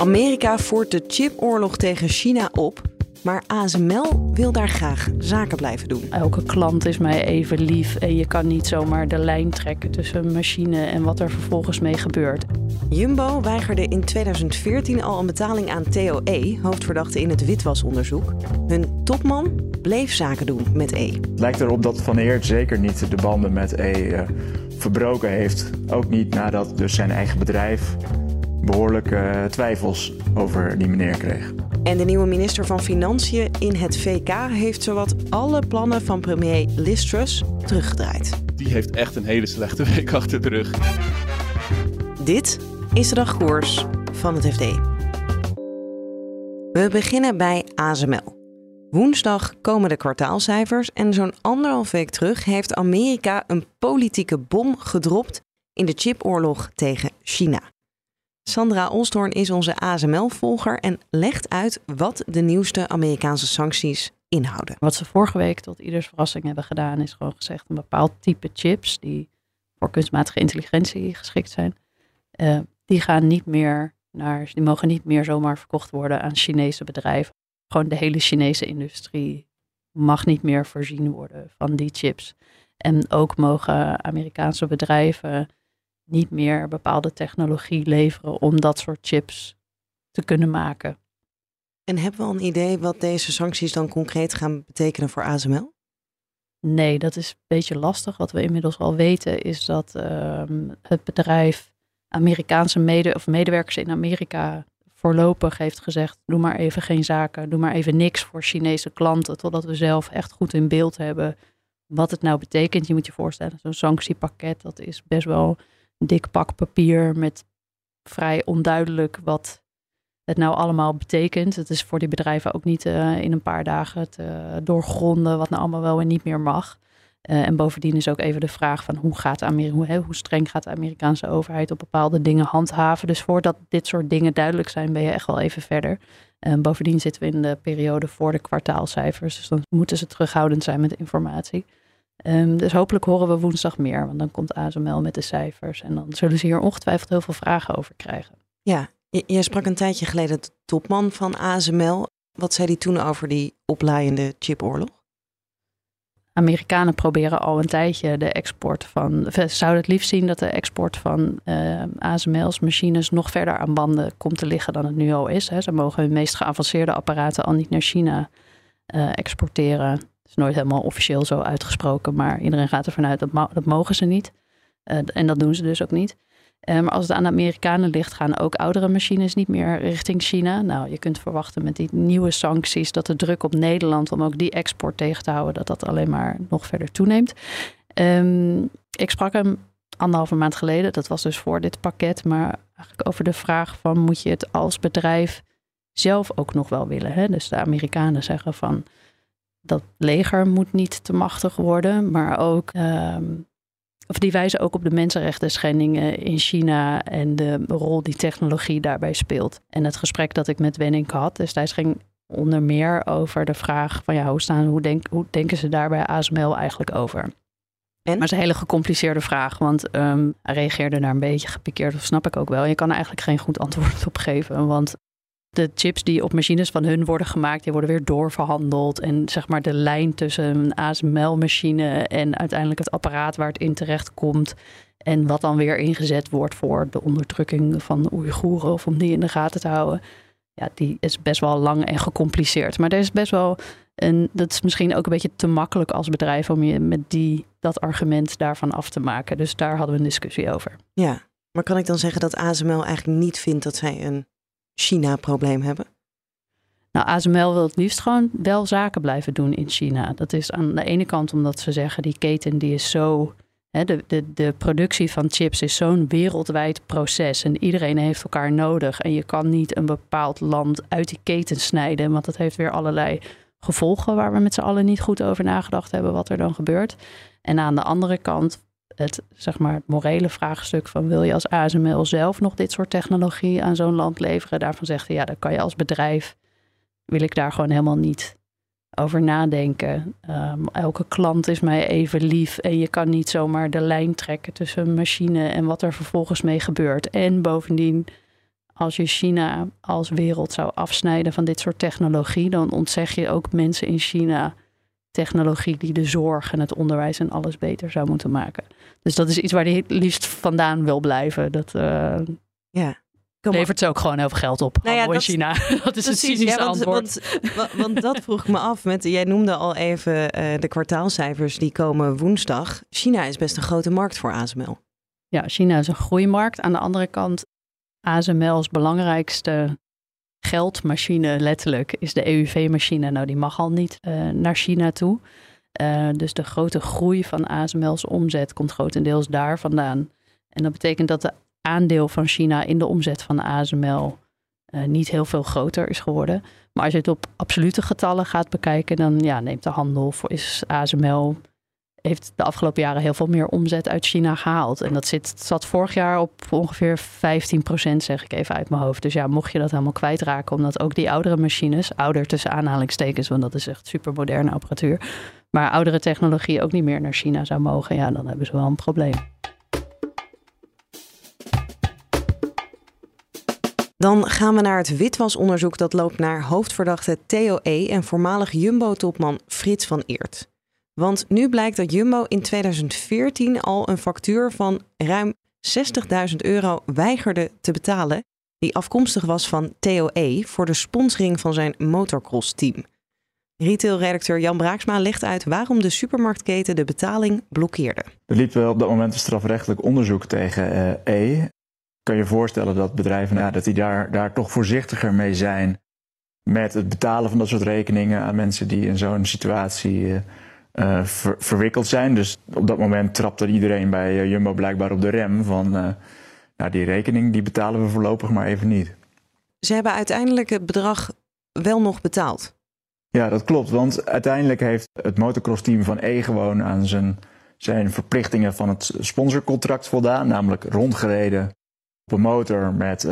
Amerika voert de chipoorlog tegen China op, maar ASML wil daar graag zaken blijven doen. Elke klant is mij even lief en je kan niet zomaar de lijn trekken tussen een machine en wat er vervolgens mee gebeurt. Jumbo weigerde in 2014 al een betaling aan TOE, hoofdverdachte in het witwasonderzoek. Hun topman bleef zaken doen met E. Het lijkt erop dat Van Eert zeker niet de banden met E uh, verbroken heeft. Ook niet nadat dus zijn eigen bedrijf behoorlijke twijfels over die meneer kreeg. En de nieuwe minister van Financiën in het VK heeft zowat alle plannen van premier Liz Truss teruggedraaid. Die heeft echt een hele slechte week achter de rug. Dit is de dagkoers van het FD. We beginnen bij ASML. Woensdag komen de kwartaalcijfers en zo'n anderhalf week terug heeft Amerika een politieke bom gedropt in de chipoorlog tegen China. Sandra Olstorn is onze ASML-volger en legt uit wat de nieuwste Amerikaanse sancties inhouden. Wat ze vorige week tot ieders verrassing hebben gedaan, is gewoon gezegd een bepaald type chips die voor kunstmatige intelligentie geschikt zijn. Uh, die gaan niet meer naar, die mogen niet meer zomaar verkocht worden aan Chinese bedrijven. Gewoon de hele Chinese industrie mag niet meer voorzien worden van die chips. En ook mogen Amerikaanse bedrijven niet meer bepaalde technologie leveren om dat soort chips te kunnen maken. En hebben we al een idee wat deze sancties dan concreet gaan betekenen voor ASML? Nee, dat is een beetje lastig. Wat we inmiddels al weten is dat um, het bedrijf Amerikaanse mede of medewerkers in Amerika voorlopig heeft gezegd: doe maar even geen zaken, doe maar even niks voor Chinese klanten, totdat we zelf echt goed in beeld hebben wat het nou betekent. Je moet je voorstellen, zo'n sanctiepakket, dat is best wel dik pak papier met vrij onduidelijk wat het nou allemaal betekent. Het is voor die bedrijven ook niet uh, in een paar dagen te doorgronden wat nou allemaal wel en niet meer mag. Uh, en bovendien is ook even de vraag van hoe, gaat Ameri hoe, hoe, streng gaat de Amerikaanse overheid op bepaalde dingen handhaven. Dus voordat dit soort dingen duidelijk zijn, ben je echt wel even verder. Uh, bovendien zitten we in de periode voor de kwartaalcijfers, dus dan moeten ze terughoudend zijn met informatie. Um, dus hopelijk horen we woensdag meer, want dan komt ASML met de cijfers en dan zullen ze hier ongetwijfeld heel veel vragen over krijgen. Ja, jij sprak een tijdje geleden de topman van ASML. Wat zei hij toen over die oplaaiende chipoorlog? Amerikanen proberen al een tijdje de export van. Ze zouden het liefst zien dat de export van uh, ASML's machines nog verder aan banden komt te liggen dan het nu al is. Hè. Ze mogen hun meest geavanceerde apparaten al niet naar China uh, exporteren. Is nooit helemaal officieel zo uitgesproken, maar iedereen gaat ervan uit dat, dat mogen ze niet. Uh, en dat doen ze dus ook niet. Uh, maar als het aan de Amerikanen ligt, gaan ook oudere machines niet meer richting China. Nou, je kunt verwachten met die nieuwe sancties dat de druk op Nederland om ook die export tegen te houden, dat dat alleen maar nog verder toeneemt. Um, ik sprak hem anderhalve maand geleden, dat was dus voor dit pakket, maar eigenlijk over de vraag van moet je het als bedrijf zelf ook nog wel willen. Hè? Dus de Amerikanen zeggen van dat leger moet niet te machtig worden, maar ook um, of die wijzen ook op de mensenrechten schendingen in China en de rol die technologie daarbij speelt. En het gesprek dat ik met Wenning had destijds ging onder meer over de vraag van ja, hoe, staan, hoe, denk, hoe denken ze daar bij ASML eigenlijk over? En? Maar het is een hele gecompliceerde vraag, want um, hij reageerde daar een beetje gepikeerd, dat snap ik ook wel. Je kan er eigenlijk geen goed antwoord op geven, want de chips die op machines van hun worden gemaakt, die worden weer doorverhandeld. En zeg maar de lijn tussen een ASML-machine en uiteindelijk het apparaat waar het in terecht komt. En wat dan weer ingezet wordt voor de onderdrukking van de Oeigoeren of om die in de gaten te houden. Ja, die is best wel lang en gecompliceerd. Maar er is best wel en dat is misschien ook een beetje te makkelijk als bedrijf om je met die, dat argument daarvan af te maken. Dus daar hadden we een discussie over. Ja, maar kan ik dan zeggen dat ASML eigenlijk niet vindt dat zij een China-probleem hebben? Nou, ASML wil het liefst gewoon wel zaken blijven doen in China. Dat is aan de ene kant omdat ze zeggen die keten die is zo de, de, de productie van chips is zo'n wereldwijd proces en iedereen heeft elkaar nodig. En je kan niet een bepaald land uit die keten snijden, want dat heeft weer allerlei gevolgen waar we met z'n allen niet goed over nagedacht hebben wat er dan gebeurt. En aan de andere kant het, zeg maar, morele vraagstuk van wil je als ASML zelf nog dit soort technologie aan zo'n land leveren? Daarvan zegt hij ja, dan kan je als bedrijf, wil ik daar gewoon helemaal niet over nadenken. Ehm, elke klant is mij even lief en je kan niet zomaar de lijn trekken tussen een machine en wat er vervolgens mee gebeurt. En bovendien, als je China als wereld zou afsnijden van dit soort technologie, dan ontzeg je ook mensen in China technologie die de zorg en het onderwijs en alles beter zou moeten maken. Dus dat is iets waar hij het liefst vandaan wil blijven. Dat uh, ja. levert ze ook gewoon heel veel geld op. Nou ja, dat, China. dat is precies, een cynische ja, want, antwoord. Want, want, dat vroeg ik me af. Met, jij noemde al even uh, de kwartaalcijfers die komen woensdag. China is best een grote markt voor ASML. Ja, China is een groeimarkt. Aan de andere kant, ASML's belangrijkste geldmachine letterlijk is de EUV-machine. Nou, die mag al niet uh, naar China toe. Uh, dus de grote groei van ASML's omzet komt grotendeels daar vandaan. En dat betekent dat de aandeel van China in de omzet van ASML uh, niet heel veel groter is geworden. Maar als je het op absolute getallen gaat bekijken, dan ja, neemt de handel voor is ASML heeft de afgelopen jaren heel veel meer omzet uit China gehaald. En dat zit, zat vorig jaar op ongeveer 15 procent, zeg ik even uit mijn hoofd. Dus ja, mocht je dat helemaal kwijtraken, omdat ook die oudere machines, ouder tussen aanhalingstekens, want dat is echt super moderne apparatuur, maar oudere technologie ook niet meer naar China zou mogen, ja, dan hebben ze wel een probleem. Dan gaan we naar het witwasonderzoek dat loopt naar hoofdverdachte Theo E. en voormalig Jumbo-topman Frits van Eert. Want nu blijkt dat Jumbo in 2014 al een factuur van ruim 60.000 euro weigerde te betalen, die afkomstig was van Theo E. voor de sponsoring van zijn motocross-team. Retailredacteur Jan Braaksma legt uit waarom de supermarktketen de betaling blokkeerde. Er liep wel op dat moment een strafrechtelijk onderzoek tegen uh, E. Kan je voorstellen dat bedrijven nou, dat die daar, daar toch voorzichtiger mee zijn met het betalen van dat soort rekeningen aan mensen die in zo'n situatie uh, uh, ver, verwikkeld zijn. Dus op dat moment trapte iedereen bij uh, Jumbo blijkbaar op de rem van uh, nou, die rekening die betalen we voorlopig maar even niet. Ze hebben uiteindelijk het bedrag wel nog betaald. Ja, dat klopt. Want uiteindelijk heeft het motocross-team van E gewoon aan zijn, zijn verplichtingen van het sponsorcontract voldaan. Namelijk rondgereden op een motor met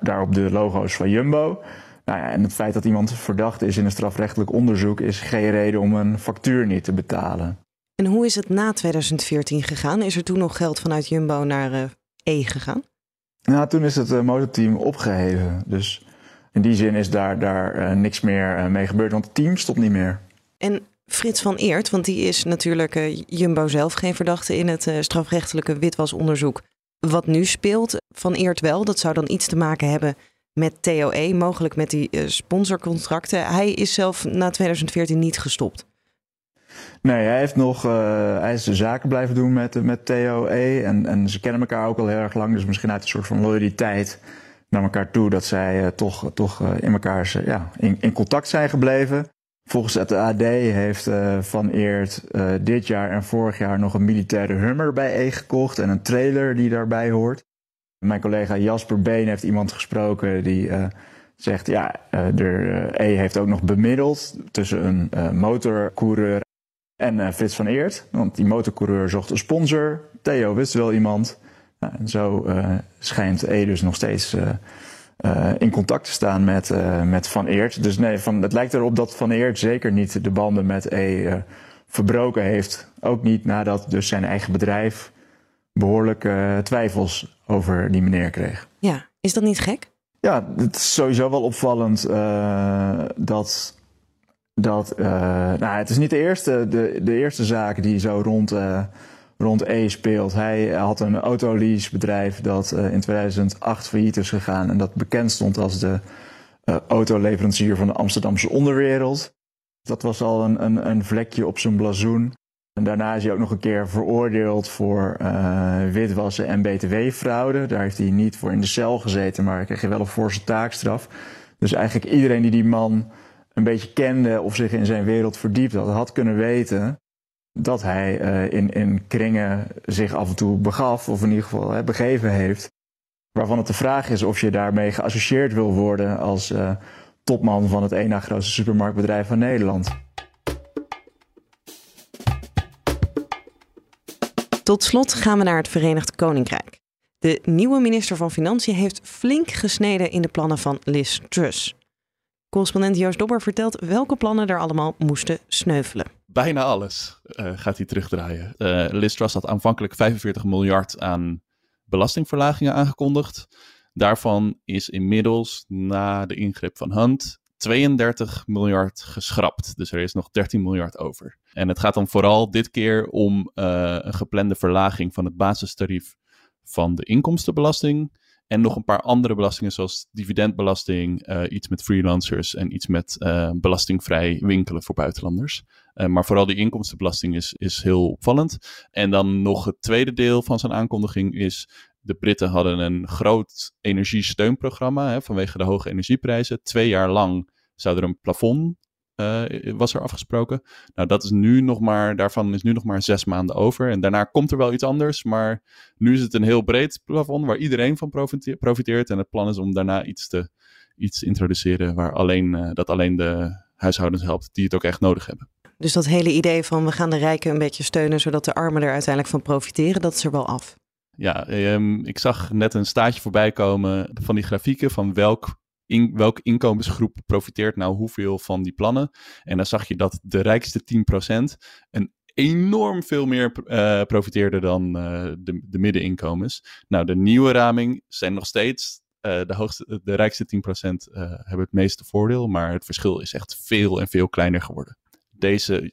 daarop de logo's van Jumbo. Nou ja, en het feit dat iemand verdacht is in een strafrechtelijk onderzoek is geen reden om een factuur niet te betalen. En hoe is het na 2014 gegaan? Is er toen nog geld vanuit Jumbo naar uh, E gegaan? Nou, toen is het uh, motorteam opgeheven. Dus in die zin is daar, daar uh, niks meer mee gebeurd, want het team stopt niet meer. En Frits van Eert, want die is natuurlijk Jumbo zelf geen verdachte in het strafrechtelijke witwasonderzoek. Wat nu speelt, van Eert wel, dat zou dan iets te maken hebben met TOE, mogelijk met die uh, sponsorcontracten. Hij is zelf na 2014 niet gestopt. Nee, hij, heeft nog, uh, hij is de zaken blijven doen met, met TOE. En, en ze kennen elkaar ook al heel erg lang. Dus misschien uit een soort van loyaliteit naar elkaar toe. Dat zij uh, toch, toch in elkaar ja, in, in contact zijn gebleven. Volgens het AD heeft Van Eert dit jaar en vorig jaar nog een militaire Hummer bij E gekocht. En een trailer die daarbij hoort. Mijn collega Jasper Been heeft iemand gesproken die uh, zegt: ja, uh, de E heeft ook nog bemiddeld tussen een motorcoureur en Frits van Eert. Want die motorcoureur zocht een sponsor. Theo wist wel iemand. Nou, en zo schijnt E dus nog steeds in contact te staan met, met Van Eert. Dus nee, van, het lijkt erop dat Van Eert zeker niet de banden met E verbroken heeft. Ook niet nadat dus zijn eigen bedrijf behoorlijk twijfels over die meneer kreeg. Ja, is dat niet gek? Ja, het is sowieso wel opvallend uh, dat. dat uh, nou, het is niet de eerste, de, de eerste zaak die zo rond, uh, rond E speelt. Hij had een autoleasebedrijf dat in 2008 failliet is gegaan en dat bekend stond als de autoleverancier van de Amsterdamse onderwereld. Dat was al een, een, een vlekje op zijn blazoen. Daarna is hij ook nog een keer veroordeeld voor uh, witwassen en btw-fraude. Daar heeft hij niet voor in de cel gezeten, maar kreeg hij wel een forse taakstraf. Dus eigenlijk iedereen die die man een beetje kende of zich in zijn wereld verdiept had, had kunnen weten dat hij in, in kringen zich af en toe begaf, of in ieder geval begeven heeft. Waarvan het de vraag is of je daarmee geassocieerd wil worden als topman van het na grootste supermarktbedrijf van Nederland. Tot slot gaan we naar het Verenigd Koninkrijk. De nieuwe minister van Financiën heeft flink gesneden in de plannen van Liz Truss. Correspondent Joost Dobber vertelt welke plannen er allemaal moesten sneuvelen. Bijna alles uh, gaat hij terugdraaien. Uh, Liz Truss had aanvankelijk 45 miljard aan belastingverlagingen aangekondigd. Daarvan is inmiddels na de ingreep van Hunt 32 miljard geschrapt. Dus er is nog 13 miljard over. En het gaat dan vooral dit keer om uh, een geplande verlaging van het basistarief van de inkomstenbelasting. En nog een paar andere belastingen, zoals dividendbelasting, uh, iets met freelancers en iets met uh, belastingvrij winkelen voor buitenlanders. Maar vooral die inkomstenbelasting is, is heel opvallend. En dan nog het tweede deel van zijn aankondiging is de Britten hadden een groot energiesteunprogramma hè, vanwege de hoge energieprijzen. Twee jaar lang zou er een plafond uh, was er afgesproken. Nou, dat is nu nog maar, daarvan is nu nog maar zes maanden over. En daarna komt er wel iets anders. Maar nu is het een heel breed plafond waar iedereen van profiteert. En het plan is om daarna iets te, iets introduceren waar alleen, uh, dat alleen de huishoudens helpt die het ook echt nodig hebben. Dus dat hele idee van we gaan de rijken een beetje steunen zodat de armen er uiteindelijk van profiteren, dat is er wel af. Ja, um, ik zag net een staatje voorbij komen van die grafieken van welk in, welke inkomensgroep profiteert nou hoeveel van die plannen. En dan zag je dat de rijkste 10% een enorm veel meer uh, profiteerde dan uh, de, de middeninkomens. Nou, de nieuwe raming zijn nog steeds uh, de, hoogste, de rijkste 10% hebben het meeste voordeel, maar het verschil is echt veel en veel kleiner geworden. Deze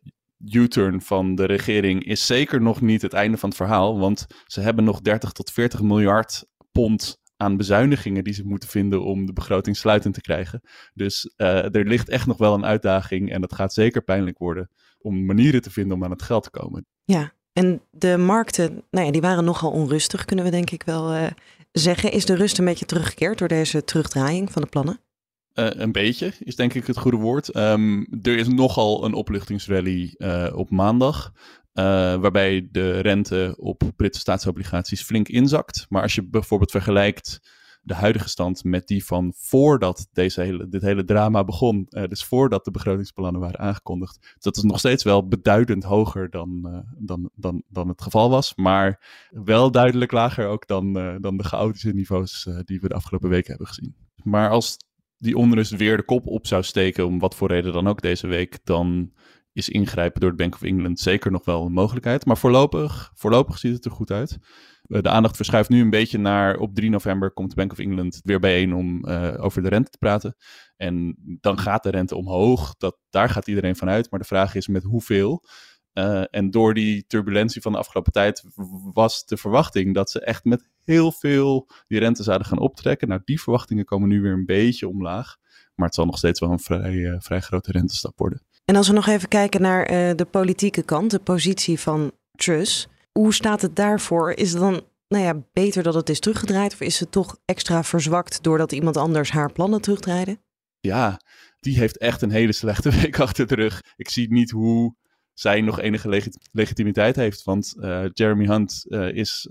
U-turn van de regering is zeker nog niet het einde van het verhaal, want ze hebben nog 30 tot 40 miljard pond aan bezuinigingen die ze moeten vinden om de begroting sluitend te krijgen. Dus uh, er ligt echt nog wel een uitdaging en dat gaat zeker pijnlijk worden om manieren te vinden om aan het geld te komen. Ja, en de markten, nou ja, die waren nogal onrustig, kunnen we denk ik wel uh, zeggen. Is de rust een beetje teruggekeerd door deze terugdraaiing van de plannen? Uh, een beetje is denk ik het goede woord. Um, er is nogal een opluchtingsrally uh, op maandag. Uh, waarbij de rente op Britse staatsobligaties flink inzakt. Maar als je bijvoorbeeld vergelijkt de huidige stand met die van voordat deze hele, dit hele drama begon, uh, dus voordat de begrotingsplannen waren aangekondigd, dat is nog steeds wel beduidend hoger dan, uh, dan, dan, dan het geval was, maar wel duidelijk lager ook dan, dan de chaotische niveaus die we de afgelopen weken hebben gezien. Maar als die onrust weer de kop op zou steken, om wat voor reden dan ook deze week, dan is ingrijpen door de Bank of England zeker nog wel een mogelijkheid. Maar voorlopig, voorlopig ziet het er goed uit. Eh, de aandacht verschuift nu een beetje naar op 3 november komt de Bank of England weer bijeen om uh, over de rente te praten. En dan gaat de rente omhoog. Dat, daar gaat iedereen van uit. Maar de vraag is met hoeveel. Uh, en door die turbulentie van de afgelopen tijd was de verwachting dat ze echt met heel veel die rente zouden gaan optrekken. Nou, die verwachtingen komen nu weer een beetje omlaag. Maar het zal nog steeds wel een vrij, vrij grote rentestap worden. En als we nog even kijken naar uh, de politieke kant, de positie van Truss. Hoe staat het daarvoor? Is het dan nou ja, beter dat het is teruggedraaid? Of is het toch extra verzwakt doordat iemand anders haar plannen terugdraaide? Ja, die heeft echt een hele slechte week achter de rug. Ik zie niet hoe zij nog enige legit legitimiteit heeft. Want uh, Jeremy Hunt uh, is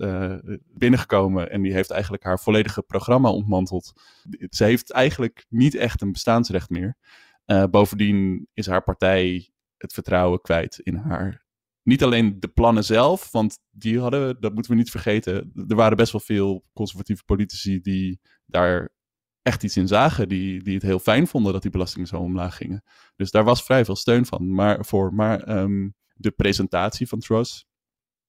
binnengekomen en die heeft eigenlijk haar volledige programma ontmanteld. Ze heeft eigenlijk niet echt een bestaansrecht meer. Uh, bovendien is haar partij het vertrouwen kwijt in haar. Niet alleen de plannen zelf, want die hadden, dat moeten we niet vergeten. Er waren best wel veel conservatieve politici die daar echt iets in zagen. Die, die het heel fijn vonden dat die belastingen zo omlaag gingen. Dus daar was vrij veel steun van, maar, voor. Maar um, de presentatie van Truss.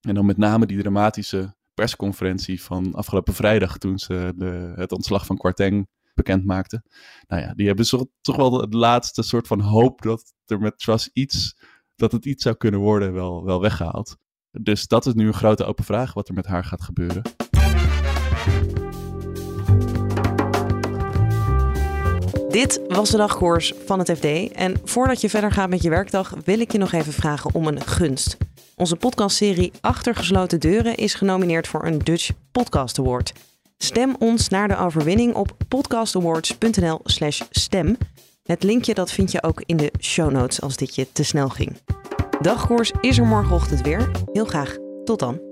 En dan met name die dramatische persconferentie van afgelopen vrijdag. toen ze de, het ontslag van Kwarteng bekend maakte. Nou ja, die hebben zo, toch wel het laatste soort van hoop dat er met Truss iets, dat het iets zou kunnen worden, wel, wel weggehaald. Dus dat is nu een grote open vraag wat er met haar gaat gebeuren. Dit was de dagkoers van het FD. En voordat je verder gaat met je werkdag, wil ik je nog even vragen om een gunst. Onze podcastserie Achter gesloten deuren is genomineerd voor een Dutch Podcast Award. Stem ons naar de overwinning op podcastawards.nl/slash stem. Het linkje dat vind je ook in de show notes als dit je te snel ging. Dagkoers is er morgenochtend weer. Heel graag. Tot dan.